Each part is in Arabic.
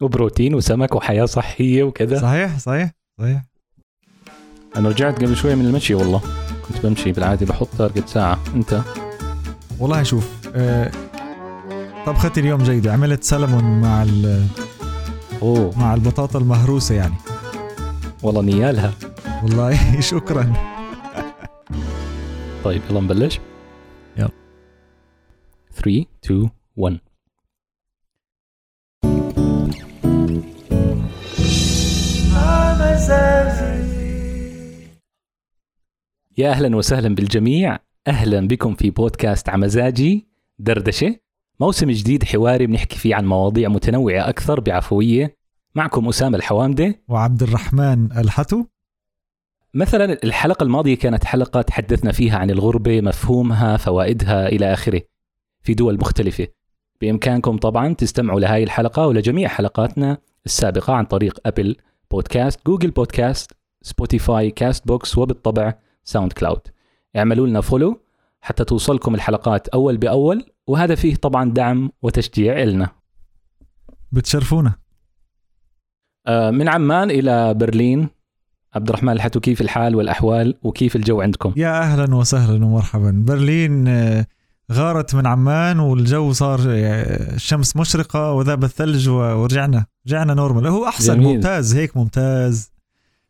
وبروتين وسمك وحياة صحية وكذا صحيح صحيح صحيح. أنا رجعت قبل شوي من المشي والله. كنت بمشي بالعادة بحط تارجت ساعة. أنت؟ والله شوف آه، طبختي اليوم جيدة عملت سلمون مع ال- أوه. مع البطاطا المهروسة يعني. والله نيالها. والله شكرا. طيب يلا نبلش. يلا. 3 2 1 يا أهلا وسهلا بالجميع. أهلا بكم في بودكاست عمزاجي دردشة. موسم جديد حواري بنحكي فيه عن مواضيع متنوعة أكثر بعفوية. معكم أسامة الحوامدة. وعبد الرحمن الحتو. مثلا الحلقة الماضية كانت حلقة تحدثنا فيها عن الغربة مفهومها فوائدها إلى آخره في دول مختلفة. بإمكانكم طبعا تستمعوا لهذه الحلقة ولجميع حلقاتنا السابقة عن طريق Apple Podcast Google Podcast Spotify Castbox وبالطبع SoundCloud اعملوا لنا follow حتى توصلكم الحلقات أول بأول وهذا فيه طبعا دعم وتشجيع إلنا. بتشرفونا. آه، من عمان إلى برلين. عبد الرحمن الحتو كيف الحال والأحوال وكيف الجو عندكم؟ يا أهلا وسهلا ومرحبا. برلين آه، غارت من عمان والجو صار آه، الشمس مشرقة وذاب الثلج ورجعنا رجعنا normal هو أحسن جميل. ممتاز هيك ممتاز.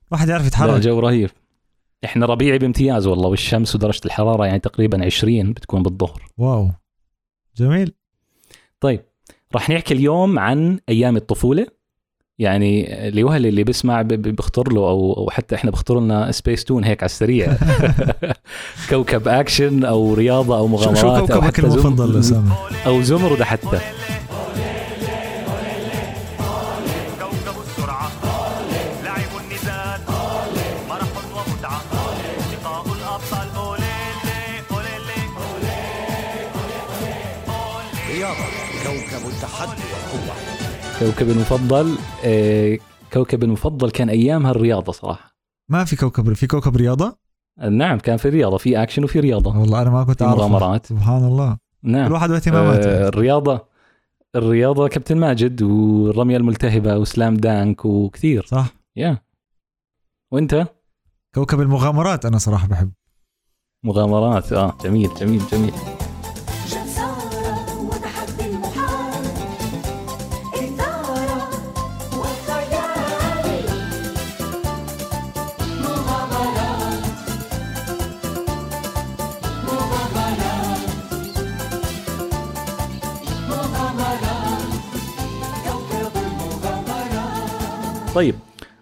الواحد يعرف يتحرك. الجو رهيب. إحنا ربيعي بامتياز والله والشمس ودرجة الحرارة يعني تقريبا 20 بتكون بالظهر. wow. جميل. طيب راح نحكي اليوم عن أيام الطفولة. يعني لوهل اللي بيسمع بيخطر له أو أو حتى إحنا بيخطر لنا سبيس تون هيك على السريع. كوكب اكشن أو رياضة أو مغامرات شو كوكبك المفضل أسامة أو زمرد حتى. كوكب المفضل آه، كوكب المفضل كان أيامها الرياضة صراحة. ما في كوكب في كوكب رياضة؟ نعم كان في رياضة في اكشن وفي رياضة. والله أنا ما كنت في أعرف مغامرات. سبحان الله. نعم. كل واحد واهتماماته. آه، الرياضة الرياضة كابتن ماجد والرمية الملتهبة وسلام دانك وكثير. صح. يا. وأنت؟ كوكب المغامرات أنا صراحة بحب. مغامرات. آه جميل جميل جميل.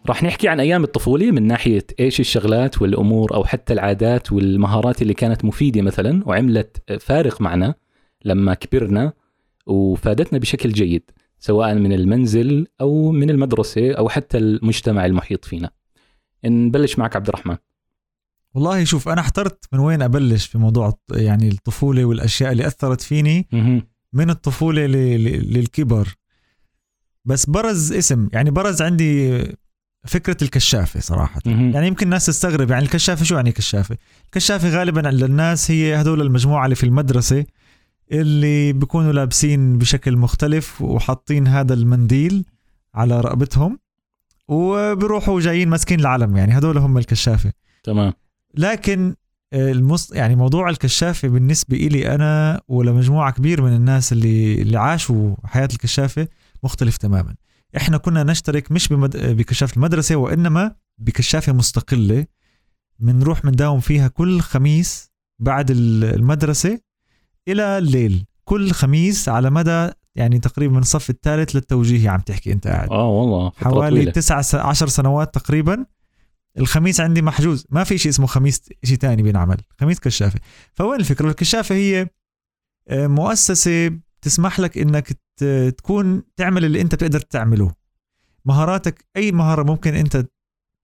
راح نحكي عن أيام الطفولة من ناحية إيش الشغلات والأمور أو حتى العادات والمهارات اللي كانت مفيدة مثلا وعملت فارق معنا لما كبرنا وفادتنا بشكل جيد سواء من المنزل أو من المدرسة أو حتى المجتمع المحيط فينا. نبلش معك عبد الرحمن. والله شوف أنا احترت من وين أبلش في موضوع يعني الطفولة والأشياء اللي أثرت فيني. من ل- للكبر. بس برز اسم يعني برز عندي فكرة الكشافة صراحة. مهم. يعني يمكن الناس تستغرب يعني الكشافة شو يعني كشافة؟ الكشافة غالبا عند الناس هي هدول المجموعة اللي في المدرسة اللي بيكونوا لابسين بشكل مختلف وحاطين هذا المنديل على رقبتهم وبيروحوا جايين ماسكين العلم يعني هدول هم الكشافة. تمام. لكن المص... يعني موضوع الكشافة بالنسبة إلي أنا ولمجموعة كبير من الناس اللي اللي عاشوا حياة الكشافة مختلف تماما. إحنا كنا نشترك مش بمد... بكشافة المدرسة وإنما بكشافة مستقلة. بنروح بنداوم فيها كل خميس بعد ال- المدرسة إلى الليل. كل خميس على مدى يعني تقريبا من الصف الثالث للتوجيهي عم تحكي أنت قاعد. آه والله حوالي. تسع س... عشر سنوات تقريبا. الخميس عندي محجوز. ما في شيء اسمه خميس شيء تاني بينعمل. خميس كشافة. فوين الفكرة؟ الكشافة هي آه، مؤسسة تسمح لك إنك تكون تعمل اللي انت بتقدر تعمله. مهاراتك أي مهارة ممكن انت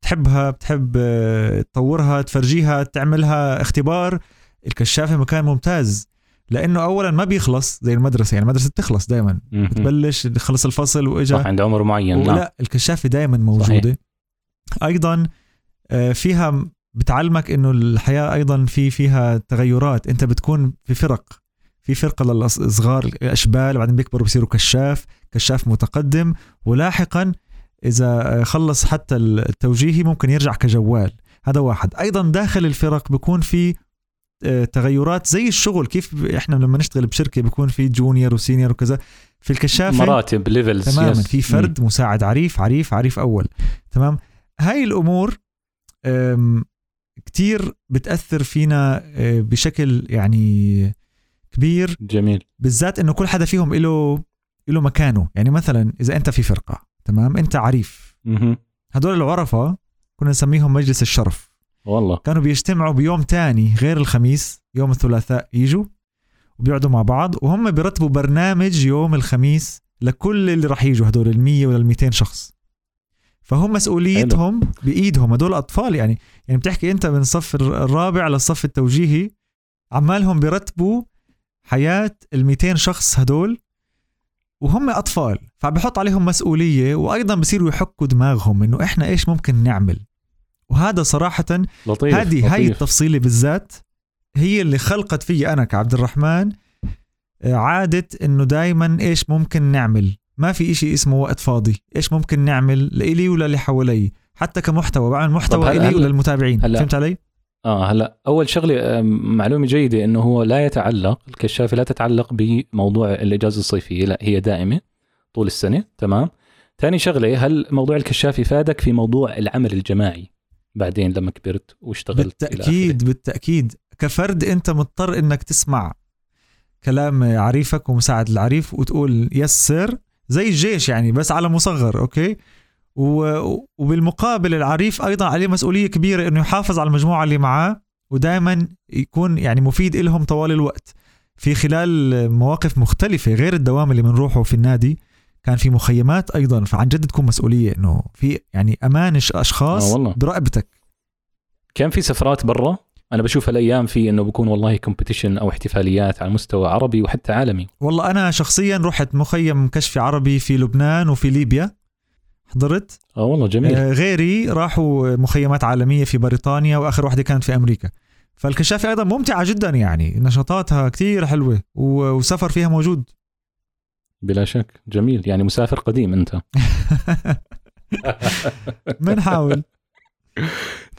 تحبها بتحب آه، تطورها تفرجيها تعملها اختبار الكشافة مكان ممتاز. لأنه اولا ما بيخلص زي المدرسة يعني المدرسة بتخلص دائما. بتبلش خلص الفصل وإجا. صح عند عمر معين نعم. لا الكشافه دائما موجودة. أيضا آه، فيها بتعلمك إنه الحياة أيضا في فيها تغيرات. أنت بتكون في فرق. في فرقة للصغار الاشبال وبعدين بيكبروا بصيروا كشاف كشاف متقدم. ولاحقا إذا خلص حتى التوجيهي ممكن يرجع كجوال. هذا واحد. أيضا داخل الفرق بيكون في آه، تغيرات زي الشغل. كيف إحنا لما نشتغل بشركة بيكون في junior و senior وكذا. في الكشافة مراتب levels تماما. في فرد مساعد عريف عريف عريف أول. تمام؟ هاي الأمور كتير بتأثر فينا أه، بشكل يعني كبير. جميل. بالذات إنه كل حدا فيهم له له مكانه. يعني مثلا إذا أنت في فرقة تمام؟ أنت عريف. هدول العرفة كنا نسميهم مجلس الشرف. والله. كانوا بيجتمعوا بيوم تاني غير الخميس يوم الثلاثاء يجوا وبيقعدوا مع بعض وهم بيرتبوا برنامج يوم الخميس لكل اللي راح يجوا هدول ال 100 ولا ال 200 شخص. فهم مسؤوليتهم بإيدهم هدول أطفال. يعني يعني بتحكي أنت من الصف الرابع للصف التوجيهي عمالهم بيرتبوا حياة ال 200 شخص هدول وهم أطفال فبحط عليهم مسؤولية وأيضا بصيروا يحكوا دماغهم إنه إحنا إيش ممكن نعمل. وهذا صراحة لطيف هذه هاي لطيف. التفصيلة بالذات هي اللي خلقت في أنا كعبد الرحمن آه، عادة إنه دائما إيش ممكن نعمل. ما في إشي اسمه وقت فاضي. إيش ممكن نعمل؟ لإلي ولا اللي حوالي حتى كمحتوى بعمل محتوى إلي وللمتابعين. فهمت علي؟ آه هلا أول شغلة آم، معلومة جيدة إنه هو لا يتعلق الكشافة لا تتعلق بموضوع الإجازة الصيفية لا هي دائمة طول السنة تمام؟ ثاني شغلة هل موضوع الكشاف فادك في موضوع العمل الجماعي بعدين لما كبرت واشتغلت؟ بالتأكيد بالتأكيد. كفرد أنت مضطر إنك تسمع كلام عريفك ومساعد العريف وتقول yes sir زي الجيش يعني بس على مصغر okay؟ وبالمقابل العريف أيضا عليه مسؤولية كبيرة إنه يحافظ على المجموعة اللي معاه ودائما يكون يعني مفيد لهم طوال الوقت. في خلال مواقف مختلفة غير الدوام اللي بنروحه في النادي كان في مخيمات أيضا فعن جد تكون مسؤولية إنه في يعني أمان أشخاص آه والله. برقبتك. كان في سفرات برا أنا بشوف الأيام في إنه بكون والله كومبيتيشن أو احتفاليات على مستوى عربي وحتى عالمي. والله أنا شخصيا رحت مخيم كشفي عربي في لبنان وفي ليبيا. حضرت؟ آه والله جميل. آه غيري راحوا مخيمات عالمية في بريطانيا وآخر واحدة كانت في أمريكا. فالكشافة أيضا ممتعة جدا يعني نشاطاتها كتير حلوة و- وسفر فيها موجود. بلا شك. جميل. يعني مسافر قديم أنت. بنحاول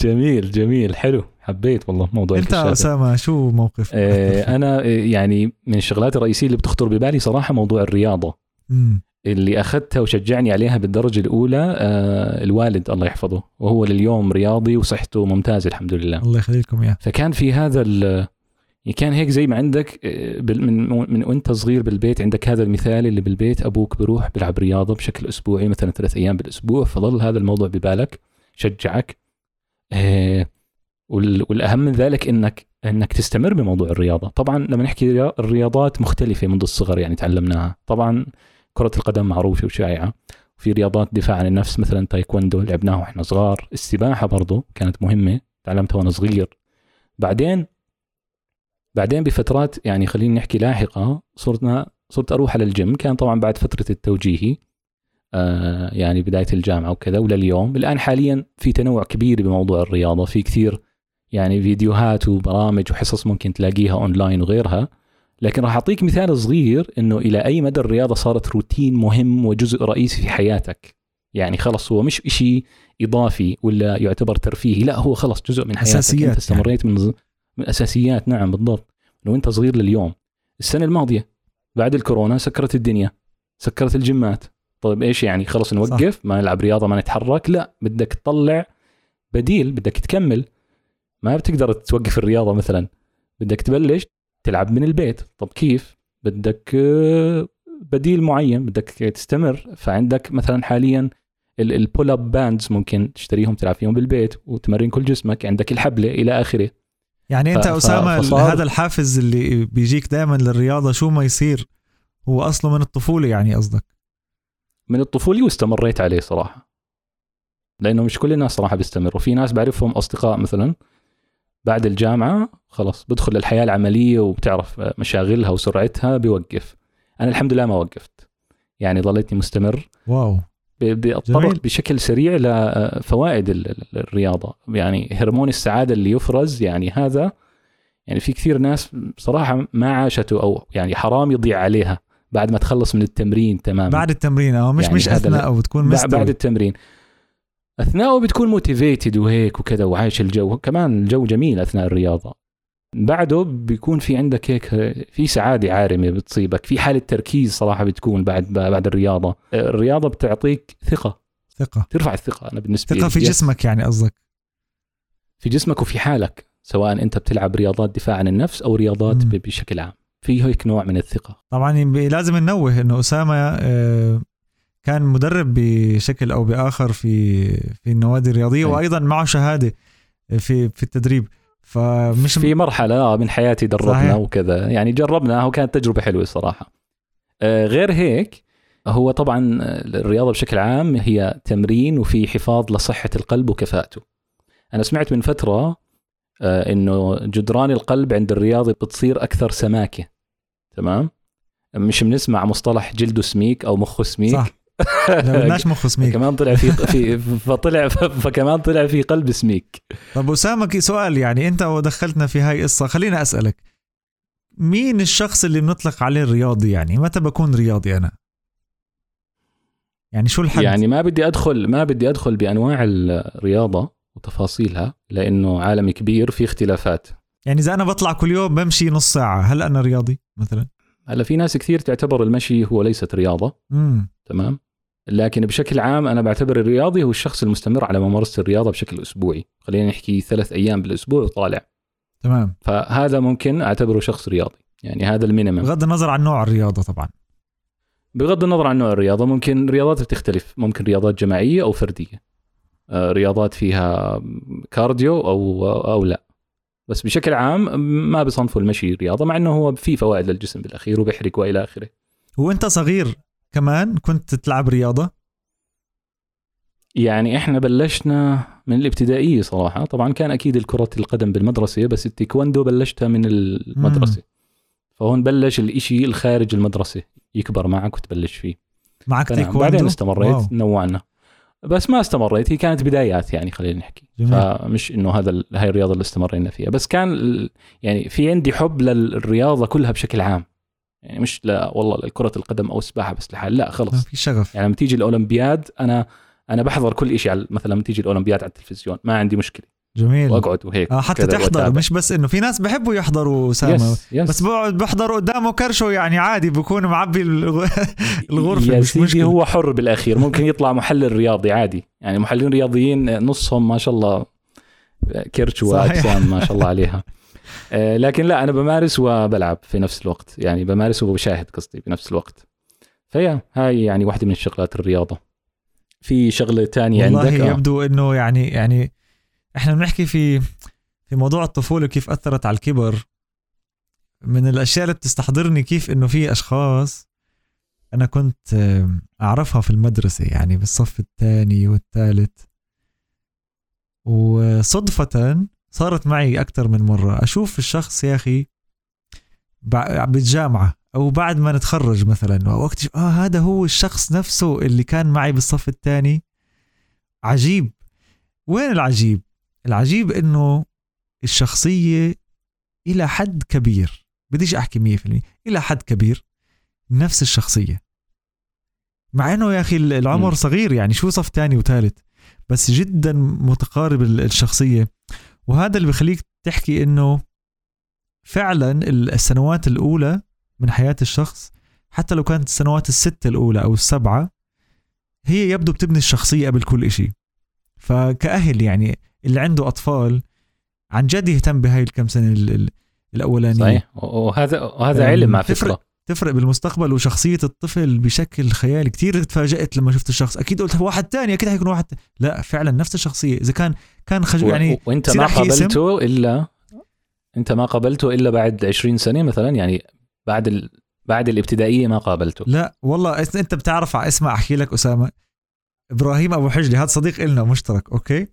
جميل جميل. حلو. حبيت والله موضوع أنت. أسامة شو موقف؟ آه، أنا آه، يعني من الشغلات الرئيسية اللي بتخطر ببالي صراحة موضوع الرياضة. اللي أخذتها وشجعني عليها بالدرجة الأولى آه، الوالد الله يحفظه وهو لليوم رياضي وصحته ممتازة الحمد لله. الله يخلي لكم إياه. فكان في هذا ال كان هيك زي ما عندك آه، من من وأنت صغير بالبيت عندك هذا المثال اللي بالبيت أبوك بروح بيلعب رياضة بشكل أسبوعي مثلا ثلاث أيام بالأسبوع فظل هذا الموضوع ببالك شجعك آه، وال- والأهم من ذلك إنك إنك تستمر بموضوع الرياضة. طبعا لما نحكي ريا- الرياضات مختلفة منذ الصغر يعني تعلمناها. طبعا كرة القدم معروفة وشائعة. في رياضات دفاع عن النفس مثلا تايكوندو لعبناها وإحنا صغار. السباحة برضو كانت مهمة تعلمتها وأنا صغير. بعدين بعدين بفترات يعني خلينا نحكي لاحقة صرنا صرت أروح على الجيم. كان طبعا بعد فترة التوجيهي آه يعني بداية الجامعة وكذا ولليوم. الآن حاليا في تنوع كبير بموضوع الرياضة. في كثير يعني فيديوهات وبرامج وحصص ممكن تلاقيها أونلاين وغيرها. لكن راح أعطيك مثال صغير إنه إلى أي مدى الرياضة صارت روتين مهم وجزء رئيسي في حياتك. يعني خلص هو مش إشي إضافي ولا يعتبر ترفيهي لا هو خلص جزء من حياتك. أساسيات أنت استمريت من, من أساسيات نعم بالضبط. من وانت صغير لليوم. السنة الماضية بعد الكورونا سكرت الدنيا سكرت الجيمات. طيب إيش يعني؟ خلص نوقف ما نلعب رياضة ما نتحرك. لا بدك تطلع بديل بدك تكمل. ما بتقدر توقف الرياضة مثلا. بدك تبلش تلعب من البيت. طب كيف؟ بدك آه، بديل معين بدك تستمر. فعندك مثلا حاليا ال pull up bands ممكن تشتريهم تلعب فيهم بالبيت وتمرن كل جسمك. عندك الحبلة إلى آخره. يعني أنت ف- أسامة فصار- هذا الحافز اللي بيجيك دائما للرياضة شو ما يصير؟ هو أصله من الطفولة يعني قصدك؟ من الطفولة واستمريت عليه صراحة. لأنه مش كل الناس صراحة بيستمروا. في ناس بعرفهم أصدقاء مثلا بعد الجامعة خلص بدخل الحياة العملية وبتعرف مشاغلها وسرعتها بيوقف. أنا الحمد لله ما وقفت. يعني ظليتني مستمر. واو. ب- جميل. بأتطرق بشكل سريع لفوائد ال- ال- الرياضة. يعني هرمون السعادة اللي يفرز يعني هذا يعني في كثير ناس بصراحه ما عاشته أو يعني حرام يضيع عليها بعد ما تخلص من التمرين تماما. بعد التمرين آه مش يعني مش أثناء أو بتكون مستوي. بعد التمرين. اثناءه بتكون موتيفيتد وهيك وكذا وعايش الجو كمان الجو جميل أثناء الرياضة. بعده بيكون في عندك هيك في سعادة عارمة بتصيبك في حالة تركيز صراحة بتكون بعد بعد الرياضة. الرياضة بتعطيك ثقة. ثقة. ترفع الثقة أنا بالنسبة ثقة في. جسمك يعني قصدك؟ في جسمك وفي حالك سواء أنت بتلعب رياضات دفاع عن النفس أو رياضات. ب- بشكل عام. في هيك نوع من الثقة. طبعا لازم ننوه إنه أسامة آه، كان مدرب بشكل أو بآخر في في النوادي الرياضية. وأيضا معه شهادة في في التدريب. فمش في مرحلة آه، من حياتي دربنا صحيح. وكذا. يعني جربناها وكانت تجربة حلوة الصراحة. آه، غير هيك هو طبعا الرياضة بشكل عام هي تمرين وفي حفاظ لصحة القلب وكفاءته. أنا سمعت من فترة آه، إنه جدران القلب عند الرياضي بتصير أكثر سماكة. تمام؟ مش بنسمع مصطلح جلده سميك أو مخه سميك صح. لا بدناش مخ سميك. كمان طلع في في فطلع فكمان طلع في قلب سميك. طب أسامة سؤال يعني أنت ودخلتنا في هاي قصه خليني أسألك مين الشخص اللي بنطلق عليه الرياضي يعني؟ متى بكون رياضي أنا؟ يعني شو الحد؟ يعني ما بدي ادخل ما بدي أدخل بأنواع الرياضة وتفاصيلها لأنه عالم كبير في اختلافات. يعني إذا أنا بطلع كل يوم بمشي نص ساعة هل أنا رياضي مثلا؟ هلا في ناس كثير تعتبر المشي هو ليست رياضة. امم تمام؟ لكن بشكل عام أنا بعتبر الرياضي هو الشخص المستمر على ممارسة الرياضة بشكل أسبوعي. خلينا نحكي ثلاث أيام بالأسبوع وطالع. تمام. فهذا ممكن أعتبره شخص رياضي. يعني هذا المينيمم. بغض النظر عن نوع الرياضة طبعا. بغض النظر عن نوع الرياضة ممكن رياضات بتختلف. ممكن رياضات جماعية أو فردية. آه، رياضات فيها cardio أو أو لا. بس بشكل عام ما بصنفوا المشي رياضة مع إنه هو في فوائد للجسم بالأخير وبيحرق وإلى آخره. وأنت صغير كمان كنت تلعب رياضة؟ يعني إحنا بلشنا من الابتدائية صراحة. طبعا كان أكيد الكرة القدم بالمدرسة بس التايكوندو بلشتها من المدرسة. فهون بلش الإشي الخارج المدرسة يكبر معك وتبلش فيه. معك فنعم. تايكوندو بعدين استمريت واو. نوعنا بس ما استمريت هي كانت بدايات يعني خلينا نحكي. جميل. فمش إنه هذا هاي الرياضة اللي استمرينا فيها. بس كان يعني في عندي حب للرياضة كلها بشكل عام. يعني مش لا والله لكره القدم أو السباحه بس لحال لا خلص. في شغف. يعني لما تيجي الأولمبياد أنا أنا بحضر كل شيء على مثلا لما تيجي الأولمبياد على التلفزيون ما عندي مشكلة. جميل. وأقعد وهيك آه حتى تحضر وأتابع. مش بس إنه في ناس بحبوا يحضروا اسامه بس بقعد بحضر قدامه كرشه يعني عادي بكون معبي الغ- الغرفة يا مش سيدي مشكلة. هو حر بالآخير. ممكن يطلع محلل رياضي عادي. يعني محللين رياضيين نصهم ما شاء الله كرش. وأجسام ما شاء الله عليها. آه، لكن لا أنا بمارس وبلعب في نفس الوقت. يعني بمارس وبشاهد قصدي بنفس الوقت. فيا هاي يعني واحدة من الشغلات الرياضة. في شغلة تانية والله عندك؟ آه. يبدو إنه يعني يعني إحنا بنحكي في في موضوع الطفولة كيف أثرت على الكبر. من الأشياء اللي بتستحضرني كيف إنه في أشخاص أنا كنت أعرفها في المدرسة يعني بالصف الثاني والثالث. وصدفة صارت معي أكثر من مرة. أشوف الشخص يا أخي بع- بالجامعة أو بعد ما نتخرج مثلا. واكتشف آه هذا هو الشخص نفسه اللي كان معي بالصف الثاني. عجيب. وين العجيب؟ العجيب إنه الشخصية إلى حد كبير. بديش أحكي 100% إلى حد كبير. نفس الشخصية. مع إنه يا أخي العمر. صغير يعني شو صف تاني وثالث؟ بس جدا متقارب ال- الشخصية. وهذا اللي بخليك تحكي إنه فعلا ال- السنوات الأولى من حياة الشخص حتى لو كانت السنوات الستة الأولى أو السبعة هي يبدو بتبني الشخصية قبل كل إشي. فكأهل يعني اللي عنده أطفال عن جد يهتم بهاي الكم سنة ال- ال- الأولانية. صحيح. وهذا وهذا علم على. فكرة. تفرق بالمستقبل وشخصية الطفل بشكل خيالي. كتير تفاجأت لما شفت الشخص. أكيد قلت واحد تاني أكيد حيكون واحد تاني. لا فعلا نفس الشخصية. إذا كان كان خجل يعني و- وأنت بصير ما أحكي؟ قابلته الا أنت ما قابلته إلا بعد 20 سنة مثلا يعني بعد ال... بعد الابتدائية ما قابلته. لا والله أنت بتعرف اسمع أحكي لك أسامة. إبراهيم أبو حجلي هذا صديق إلنا مشترك okay؟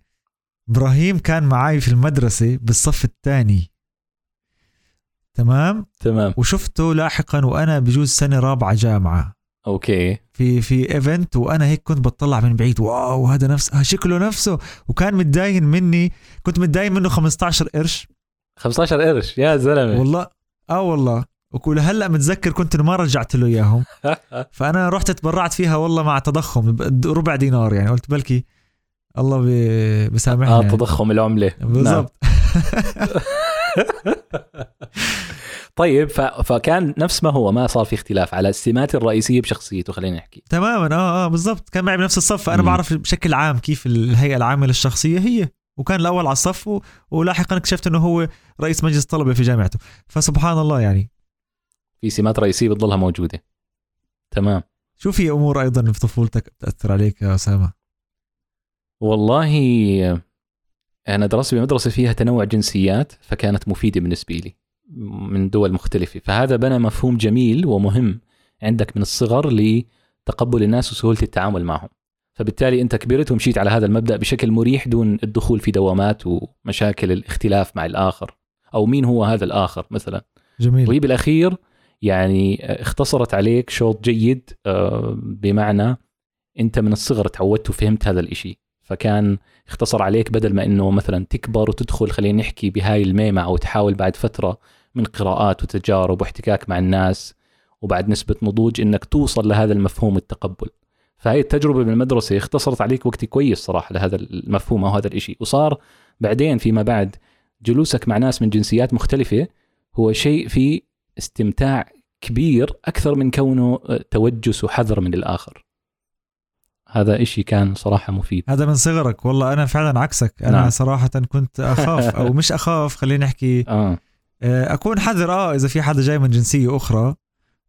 إبراهيم كان معي في المدرسة بالصف الثاني. تمام؟ تمام. وشفته لاحقا وأنا بجوز سنة رابعة جامعه okay. في في event وأنا هيك كنت بطلع من بعيد. wow هذا نفس شكله نفسه. وكان متداين مني كنت متداين منه 15 قرش. 15 قرش يا زلمة. والله؟ آه والله. وكل هلأ متذكر كنت ما رجعت له إياهم. فأنا رحت تبرعت فيها والله مع تضخم ربع دينار يعني. قلت بلكي الله بي- بيسامحني آه يعني. تضخم العملة. نعم. بالضبط. طيب. فكان نفس ما هو ما صار في اختلاف على السمات الرئيسية بشخصيته خلينا نحكي. تماما آه آه بالضبط. كان معي بنفس الصف. فانا مم. بعرف بشكل عام كيف الهيئة العامة للشخصية هي. وكان الأول على الصف و... ولاحقا اكتشفت إنه هو رئيس مجلس طلبه في جامعته. فسبحان الله يعني. في سمات رئيسية بتضلها موجودة. تمام. شو في أمور أيضا في طفولتك بتأثر عليك يا أسامة؟ والله أنا درست بمدرسة فيها تنوع جنسيات فكانت مفيدة بالنسبة لي من دول مختلفة. فهذا بنى مفهوم جميل ومهم عندك من الصغر لتقبل الناس وسهولة التعامل معهم. فبالتالي أنت كبرت ومشيت على هذا المبدأ بشكل مريح دون الدخول في دوامات ومشاكل الاختلاف مع الآخر. أو مين هو هذا الآخر مثلا؟ جميل. وهي بالأخير يعني اختصرت عليك شوط جيد آه، بمعنى أنت من الصغر تعودت وفهمت هذا الإشي. فكان اختصر عليك بدل ما إنه مثلا تكبر وتدخل خلينا نحكي بهاي الميمة أو تحاول بعد فترة من قراءات وتجارب واحتكاك مع الناس وبعد نسبة نضوج إنك توصل لهذا المفهوم التقبل. فهي التجربة بالمدرسة اختصرت عليك وقت كويس صراحة لهذا المفهوم أو هذا الإشي. وصار بعدين فيما بعد جلوسك مع ناس من جنسيات مختلفة هو شيء فيه استمتاع كبير أكثر من كونه توجس وحذر من الآخر. هذا إشي كان صراحة مفيد. هذا من صغرك. والله أنا فعلا عكسك. أنا نعم. صراحة كنت أخاف أو مش أخاف خلينا نحكي آه. آه، أكون حذر. آه إذا في حدا جاي من جنسية أخرى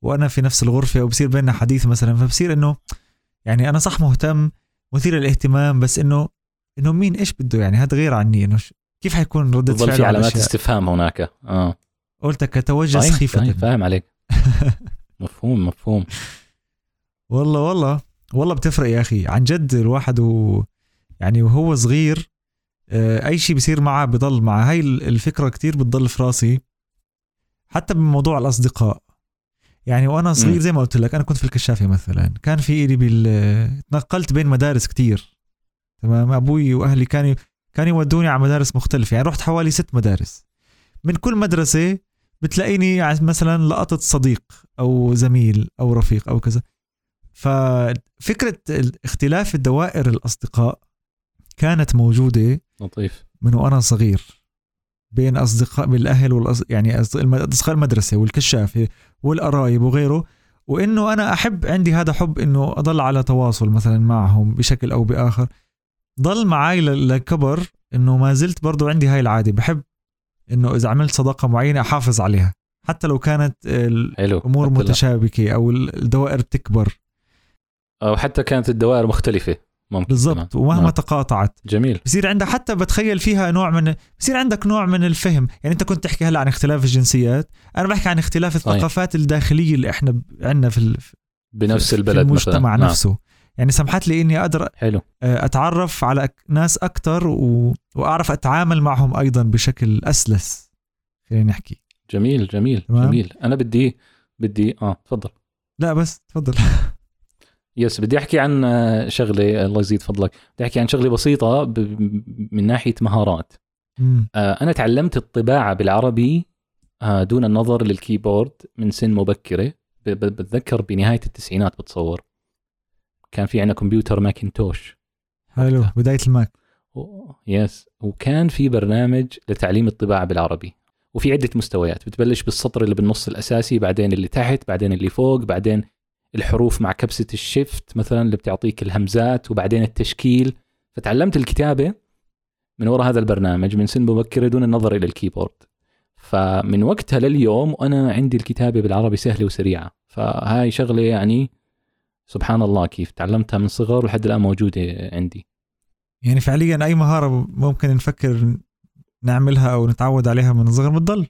وأنا في نفس الغرفة وبصير بيننا حديث مثلا فبصير إنه يعني أنا صح مهتم مثير للاهتمام بس إنه إنه مين إيش بده؟ يعني هذا غير عني. إنه ش- كيف حيكون ردة فعله في علامات؟ استفهام هناك. آه. قلتك كتوجس طيب، خيفة طيب، فاهم عليك. مفهوم مفهوم. والله والله. والله بتفرق يا أخي. عن جد الواحد و يعني وهو صغير آه، أي شيء بصير معه بضل معه. هاي ال- الفكرة كتير بتضل في راسي حتى بموضوع الأصدقاء. يعني وأنا صغير. زي ما قلت لك أنا كنت في الكشافة مثلا. كان في إلي بال تنقلت بين مدارس كتير. تمام؟ أبوي وأهلي كانوا كانوا يودوني على مدارس مختلفة. يعني رحت حوالي ست مدارس. من كل مدرسة بتلاقيني مثلا لقطت صديق أو زميل أو رفيق أو كذا. ففكرة اختلاف الدوائر الأصدقاء كانت موجودة لطيف. من وأنا صغير بين أصدقاء بالاهل والأص... يعني أصدقاء المدرسة والكشافة والقرايب وغيره وإنه أنا أحب عندي هذا حب إنه أضل على تواصل مثلا معهم بشكل أو بآخر. ضل معي لكبر إنه ما زلت برضو عندي هاي العادة بحب إنه إذا عملت صداقة معينة أحافظ عليها حتى لو كانت الأمور متشابكة أو الدوائر بتكبر. أو حتى كانت الدوائر مختلفة. ممكن بالضبط. ومهما آه. تقاطعت. جميل. بصير عندك حتى بتخيل فيها نوع من بصير عندك نوع من الفهم. يعني أنت كنت تحكي هلا عن اختلاف الجنسيات أنا بحكي عن اختلاف. الثقافات الداخلية اللي إحنا عندنا في ال- بنفس في البلد المجتمع مثلا. نعم. نفسه. يعني سمحت لي إني أقدر حلو. أتعرف على ناس أكثر و... وأعرف أتعامل معهم أيضا بشكل أسلس. خلينا نحكي. جميل جميل تمام. جميل. أنا بدي بدي آه تفضل. لا بس تفضل. yes بدي أحكي عن آه، شغلة الله يزيد فضلك. بدي أحكي عن شغلة بسيطة ب... من ناحية مهارات. مم. آه، أنا تعلمت الطباعة بالعربي آه، دون النظر للكيبورد من سن مبكرة. بتذكر بنهاية التسعينات بتصور. كان في عندنا كمبيوتر ماكنتوش حلو. بداية الماك. yes وكان في برنامج لتعليم الطباعة بالعربي. وفي عدة مستويات. بتبلش بالسطر اللي بالنص الأساسي بعدين اللي تحت بعدين اللي فوق بعدين الحروف مع كبسة ال shift مثلا اللي بتعطيك الهمزات وبعدين التشكيل. فتعلمت الكتابة من وراء هذا البرنامج من سن مبكره دون النظر إلى الكيبورد. فمن وقتها لليوم وأنا عندي الكتابة بالعربي سهلة وسريعة. فهاي شغلة يعني سبحان الله كيف تعلمتها من صغر ولحد الآن موجودة عندي. يعني فعليا أي مهارة ممكن نفكر نعملها أو نتعود عليها من صغر بتضل.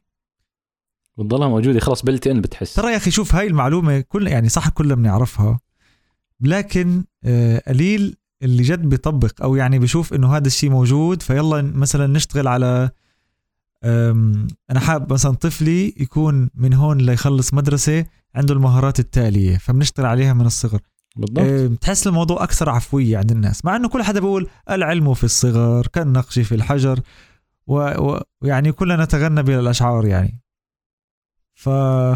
بتضلها موجودة. خلص بلت إن بتحس. ترى يا أخي شوف هاي المعلومة كل يعني صح كلنا بنعرفها لكن آه، قليل اللي جد بيطبق أو يعني بشوف إنه هذا الشيء موجود فيلا مثلا نشتغل على أنا حابب مثلا طفلي يكون من هون ليخلص مدرسة عنده المهارات التالية فبنشتغل عليها من الصغر. بالضبط. أه، بتحس الموضوع أكثر عفوية عند الناس مع إنه كل حدا بيقول العلم في الصغر كالنقش في الحجر و- و- ويعني كلنا نتغنى بالاشعار يعني.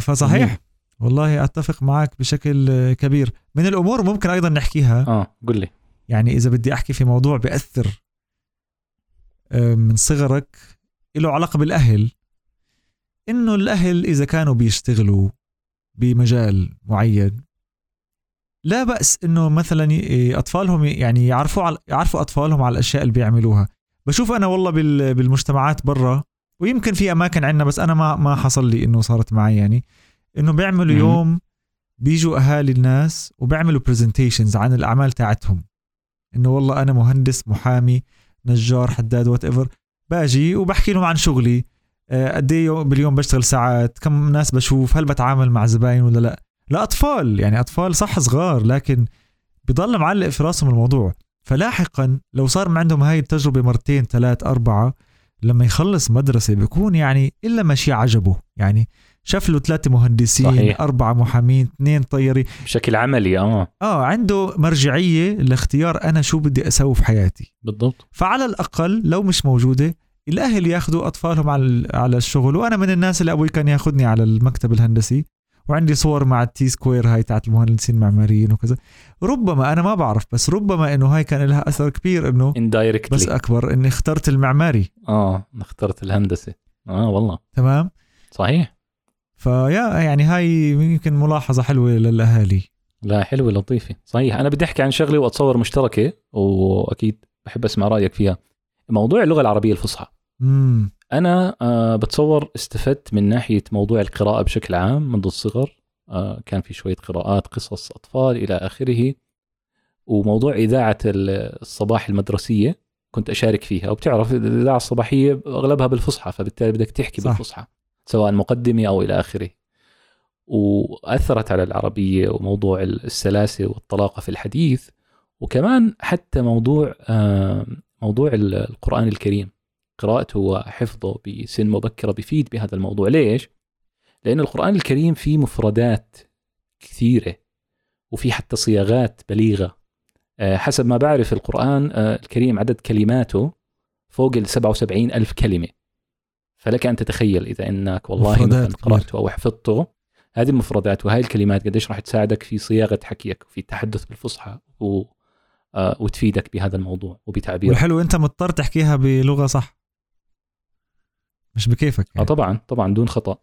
فصحيح. والله أتفق معك بشكل كبير. من الأمور ممكن أيضا نحكيها. آه قل لي. يعني إذا بدي أحكي في موضوع آه، من صغرك له علاقة بالأهل إنه الأهل إذا كانوا بيشتغلوا بمجال معين لا بأس إنه مثلا ي- أطفالهم يعني يعرفوا على يعرفوا أطفالهم على الأشياء اللي بيعملوها. بشوف أنا والله بال- بالمجتمعات برا ويمكن في أماكن عندنا بس أنا ما ما حصل لي إنه صارت معي يعني. إنه بيعملوا مم. يوم بيجوا أهالي الناس وبيعملوا presentations عن الأعمال تاعتهم. إنه والله أنا مهندس محامي نجار حداد whatever باجي وبحكي لهم عن شغلي. آه، قد إيه باليوم بشتغل ساعات كم ناس بشوف هل بتعامل مع زباين ولا لا؟ لأطفال يعني أطفال صح صغار لكن بضل معلق في راسهم الموضوع. فلاحقا لو صار عندهم هاي التجربة مرتين ثلاث أربعة لما يخلص مدرسة بيكون يعني إلا ما شيء عجبه. يعني شاف له ثلاثة مهندسين صحيح. أربعة محامين اثنين طيارين. بشكل عملي آه. آه عنده مرجعية لاختيار أنا شو بدي أسوي في حياتي. بالضبط. فعلى الأقل لو مش موجودة الأهل ياخذوا أطفالهم على على الشغل. وأنا من الناس اللي أبوي كان ياخذني على المكتب الهندسي. وعندي صور مع ال T-square هاي تاعت المهندسين المعماريين وكذا. ربما أنا ما بعرف بس ربما إنه هاي كان لها أثر كبير إنه بس أكبر إني اخترت المعماري. آه اخترت الهندسة. آه والله. تمام؟ صحيح. فيا يعني هاي يمكن ملاحظة حلوة للأهالي. لا حلوة لطيفة. صحيح. أنا بدي أحكي عن شغلة وأتصور مشتركة وأكيد بحب أسمع رأيك فيها. موضوع اللغة العربية الفصحى. امم أنا آه بتصور استفدت من ناحية موضوع القراءة بشكل عام منذ الصغر. آه كان في شوية قراءات قصص أطفال إلى آخره وموضوع إذاعة ال- الصباح المدرسية كنت أشارك فيها. وبتعرف الإذاعة الصباحية أغلبها بالفصحى فبالتالي بدك تحكي صح. بالفصحى سواء مقدمة أو إلى آخره. وأثرت على العربية وموضوع السلاسة والطلاقه في الحديث وكمان حتى موضوع آه موضوع ال- القرآن الكريم. قراءته وحفظه بسن مبكرة بيفيد بهذا الموضوع. ليش؟ لأن القرآن الكريم فيه مفردات كثيرة وفي حتى صياغات بليغة. آه، حسب ما بعرف القرآن آه، الكريم عدد كلماته فوق ال 77 ألف كلمة. فلك أن تتخيل إذا أنك والله. قرأته أو حفظته هذه المفردات وهذه الكلمات قديش راح تساعدك في صياغة حكيك وفي التحدث بالفصحى و... آه، وتفيدك بهذا الموضوع وبتعبيرك. والحلو أنت مضطر تحكيها بلغة صح. مش بكيفك آه يعني. طبعا طبعا دون خطأ.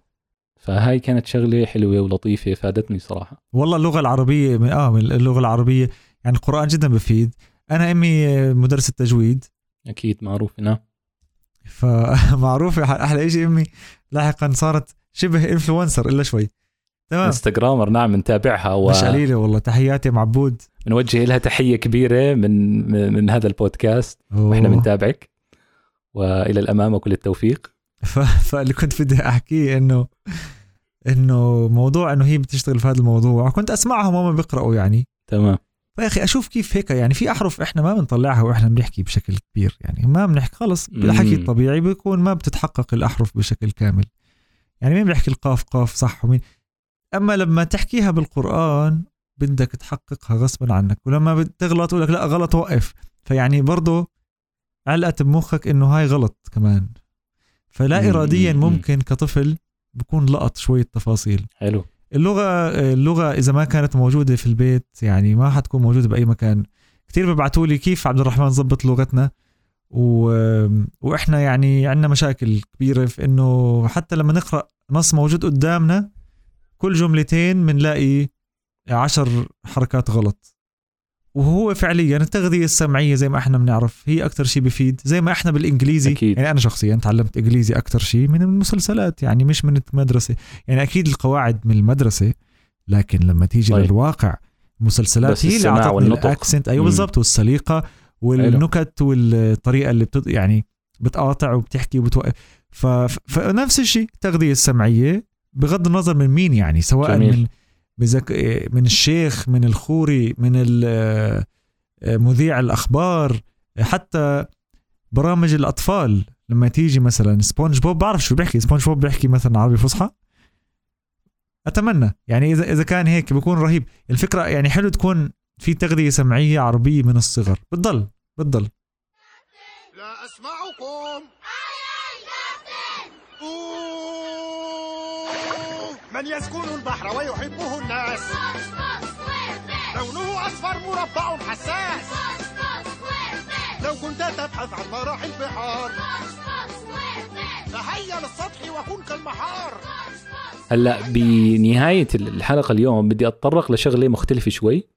فهاي كانت شغلة حلوة ولطيفة فادتني صراحة. والله اللغة العربية من آه من اللغة العربية يعني القرآن جدا بفيد. أنا أمي مدرسة تجويد. أكيد معروف نعم. فمعروفه أحلى شيء أمي لاحقا صارت شبه انفلونسر إلا شوي. تمام. انستغرامر نعم نتابعها مش قليلة والله. تحياتي يا معبود. ونوجه لها تحية كبيرة من من, من هذا البودكاست. وإحنا. بنتابعك. وإلى الأمام وكل التوفيق. فاللي كنت بدي أحكيه انه إنه موضوع إنه هي بتشتغل في هذا الموضوع. كنت أسمعهم وهم بيقرأوا يعني. تمام. فيا أخي أشوف كيف هيك يعني في أحرف إحنا ما بنطلعها وإحنا بنحكي بشكل كبير يعني. ما بنحكي خلص بالحكي. الطبيعي بيكون ما بتتحقق الأحرف بشكل كامل. يعني مين بيحكي القاف قاف صح ومين؟ أما لما تحكيها بالقرآن بدك تحققها غصبا عنك. ولما بتغلط تقول لك لا غلط وقف. فيعني برضه علقت بمخك إنه هاي غلط كمان. فلا. اراديا مم. ممكن كطفل بكون لقط شوية تفاصيل حلو اللغة اللغة إذا ما كانت موجودة في البيت يعني ما حتكون موجودة بأي مكان كتير ببعتوا لي كيف عبد الرحمن ظبط لغتنا و... وإحنا يعني عندنا مشاكل كبيرة في إنه حتى لما نقرأ نص موجود قدامنا كل جملتين بنلاقي عشر حركات غلط وهو فعليا التغذية السمعية زي ما إحنا بنعرف هي أكتر شيء بفيد زي ما إحنا بالإنجليزي أكيد. يعني أنا شخصيا تعلمت إنجليزي أكتر شيء من المسلسلات يعني مش من المدرسة يعني أكيد القواعد من المدرسة لكن لما تيجي طيب. للواقع المسلسلات هي اللي أعطتني. الأكسنت أيوه. بالضبط والسليقة والنكت والطريقة اللي بتط... يعني بتقاطع وبتحكي وبتوقف. ف- فنفس الشيء التغذية السمعية بغض النظر من مين يعني سواء جميل. من بزك... من الشيخ من الخوري من مذيع الأخبار حتى برامج الأطفال. لما تيجي مثلا سبونج بوب بعرف شو بيحكي. سبونج بوب بيحكي مثلا عربي فصحى. أتمنى. يعني اذا إذا كان هيك بيكون رهيب. الفكرة يعني حلو تكون في تغذية سمعية عربية من الصغر. بتضل. بتضل. لا أسمعكم. من يسكن البحر ويحبه الناس. لونه أصفر مربع حساس. لو كنت تبحث عن مراحل البحار. تهيأ للسطح وكن كالمحار. هلا بنهاية الحلقة اليوم بدي أتطرق لشغلة مختلفة شوي.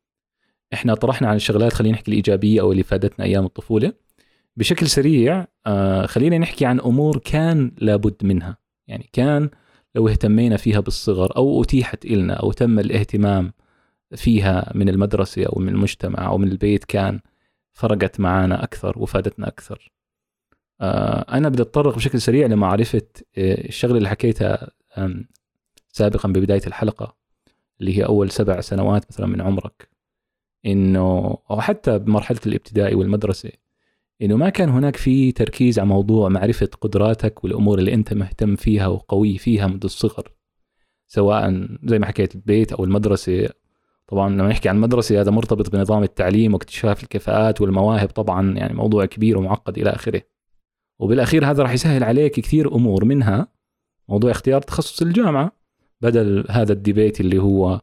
إحنا طرحنا عن الشغلات خلينا نحكي الإيجابية أو اللي فادتنا أيام الطفولة. بشكل سريع آه خلينا نحكي عن أمور كان لابد منها. يعني كان لو اهتمينا فيها بالصغر أو أتيحت إلنا أو تم الاهتمام فيها من المدرسة أو من المجتمع أو من البيت كان فرقت معنا أكثر وفادتنا أكثر. آه أنا بدي أتطرق بشكل سريع لمعرفة آه، الشغلة اللي حكيتها سابقا ببداية الحلقة اللي هي أول سبع سنوات مثلا من عمرك. إنه أو حتى بمرحلة الابتدائي والمدرسة إنه ما كان هناك في تركيز على موضوع معرفة قدراتك والأمور اللي أنت مهتم فيها وقوي فيها منذ الصغر. سواء زي ما حكيت البيت أو المدرسة. طبعا لما نحكي عن المدرسة هذا مرتبط بنظام التعليم واكتشاف الكفاءات والمواهب. طبعا يعني موضوع كبير ومعقد إلى آخره. وبالأخير هذا راح يسهل عليك كثير أمور منها موضوع اختيار تخصص الجامعة بدل هذا الديبيت اللي هو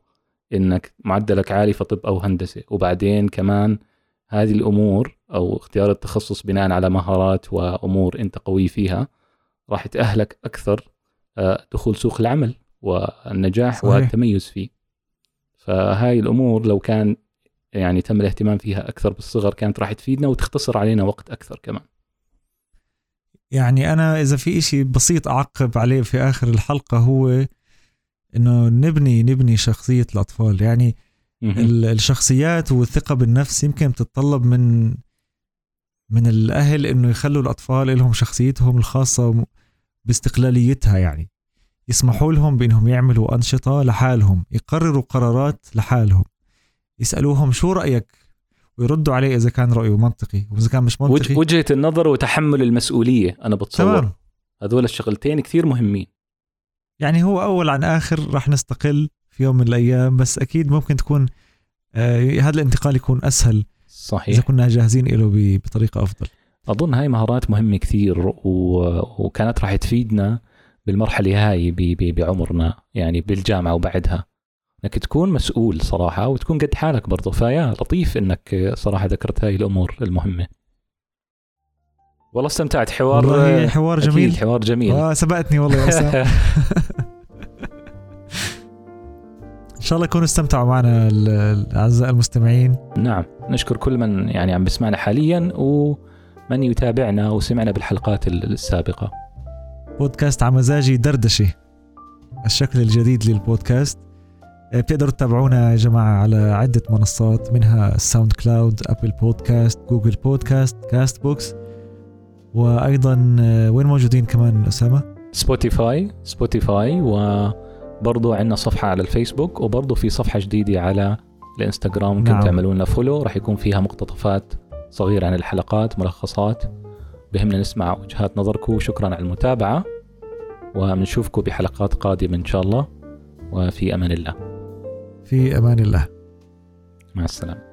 إنك معدلك عالي في طب أو هندسة. وبعدين كمان هذه الأمور أو اختيار التخصص بناء على مهارات وأمور أنت قوي فيها راح تاهلك أكثر آه، دخول سوق العمل والنجاح صحيح. والتميز فيه. فهاي الأمور لو كان يعني تم الاهتمام فيها أكثر بالصغر كانت راح تفيدنا وتختصر علينا وقت أكثر كمان. يعني أنا إذا في إشي بسيط أعقب عليه في آخر الحلقة هو إنه نبني نبني شخصية الأطفال. يعني الشخصيات والثقة بالنفس يمكن بتتطلب من من الأهل إنه يخلوا الأطفال لهم شخصيتهم الخاصة باستقلاليتها يعني. يسمحوا لهم بإنهم يعملوا أنشطة لحالهم يقرروا قرارات لحالهم. يسألوهم شو رأيك؟ ويردوا عليه إذا كان رأيه منطقي وإذا كان مش منطقي. وجه وجهة النظر وتحمل المسؤولية أنا بتصور. تمام. هذول الشغلتين كثير مهمين. يعني هو أول عن آخر راح نستقل في يوم من الأيام بس أكيد ممكن تكون آه هذا الانتقال يكون أسهل. إذا صحيح كنا جاهزين له بطريقة أفضل. أظن هاي مهارات مهمة كثير. وكانت راح تفيدنا بالمرحلة هاي. بعمرنا يعني بالجامعة وبعدها. إنك تكون مسؤول صراحة وتكون قد حالك برضه فيا لطيف إنك صراحة ذكرت هاي الأمور المهمة. والله استمتعت حوار والله حوار جميل. حوار جميل. آه سبقتني والله يا إن شاء الله يكونوا استمتعوا معنا ال- الاعزاء المستمعين. نعم نشكر كل من يعني عم بسمعنا حاليا ومن يتابعنا وسمعنا بالحلقات ال- السابقة. بودكاست على مزاجي دردشة الشكل الجديد للبودكاست. آه، بتقدروا تتابعونا يا جماعة على عدة منصات منها الساوند كلاود أبل بودكاست جوجل بودكاست كاست بوكس وأيضا آه، وين موجودين كمان أسامة؟ سبوتيفاي سبوتيفاي وبرضو عندنا صفحة على الفيسبوك وبرضو في صفحة جديدة على الإنستغرام ممكن نعم. نعم. تعملوا لنا follow راح يكون فيها مقتطفات صغيرة عن الحلقات ملخصات. بهمنا نسمع وجهات نظركم شكرا على المتابعة وبنشوفكم بحلقات قادمة إن شاء الله. وفي أمان الله. في أمان الله. مع السلامة.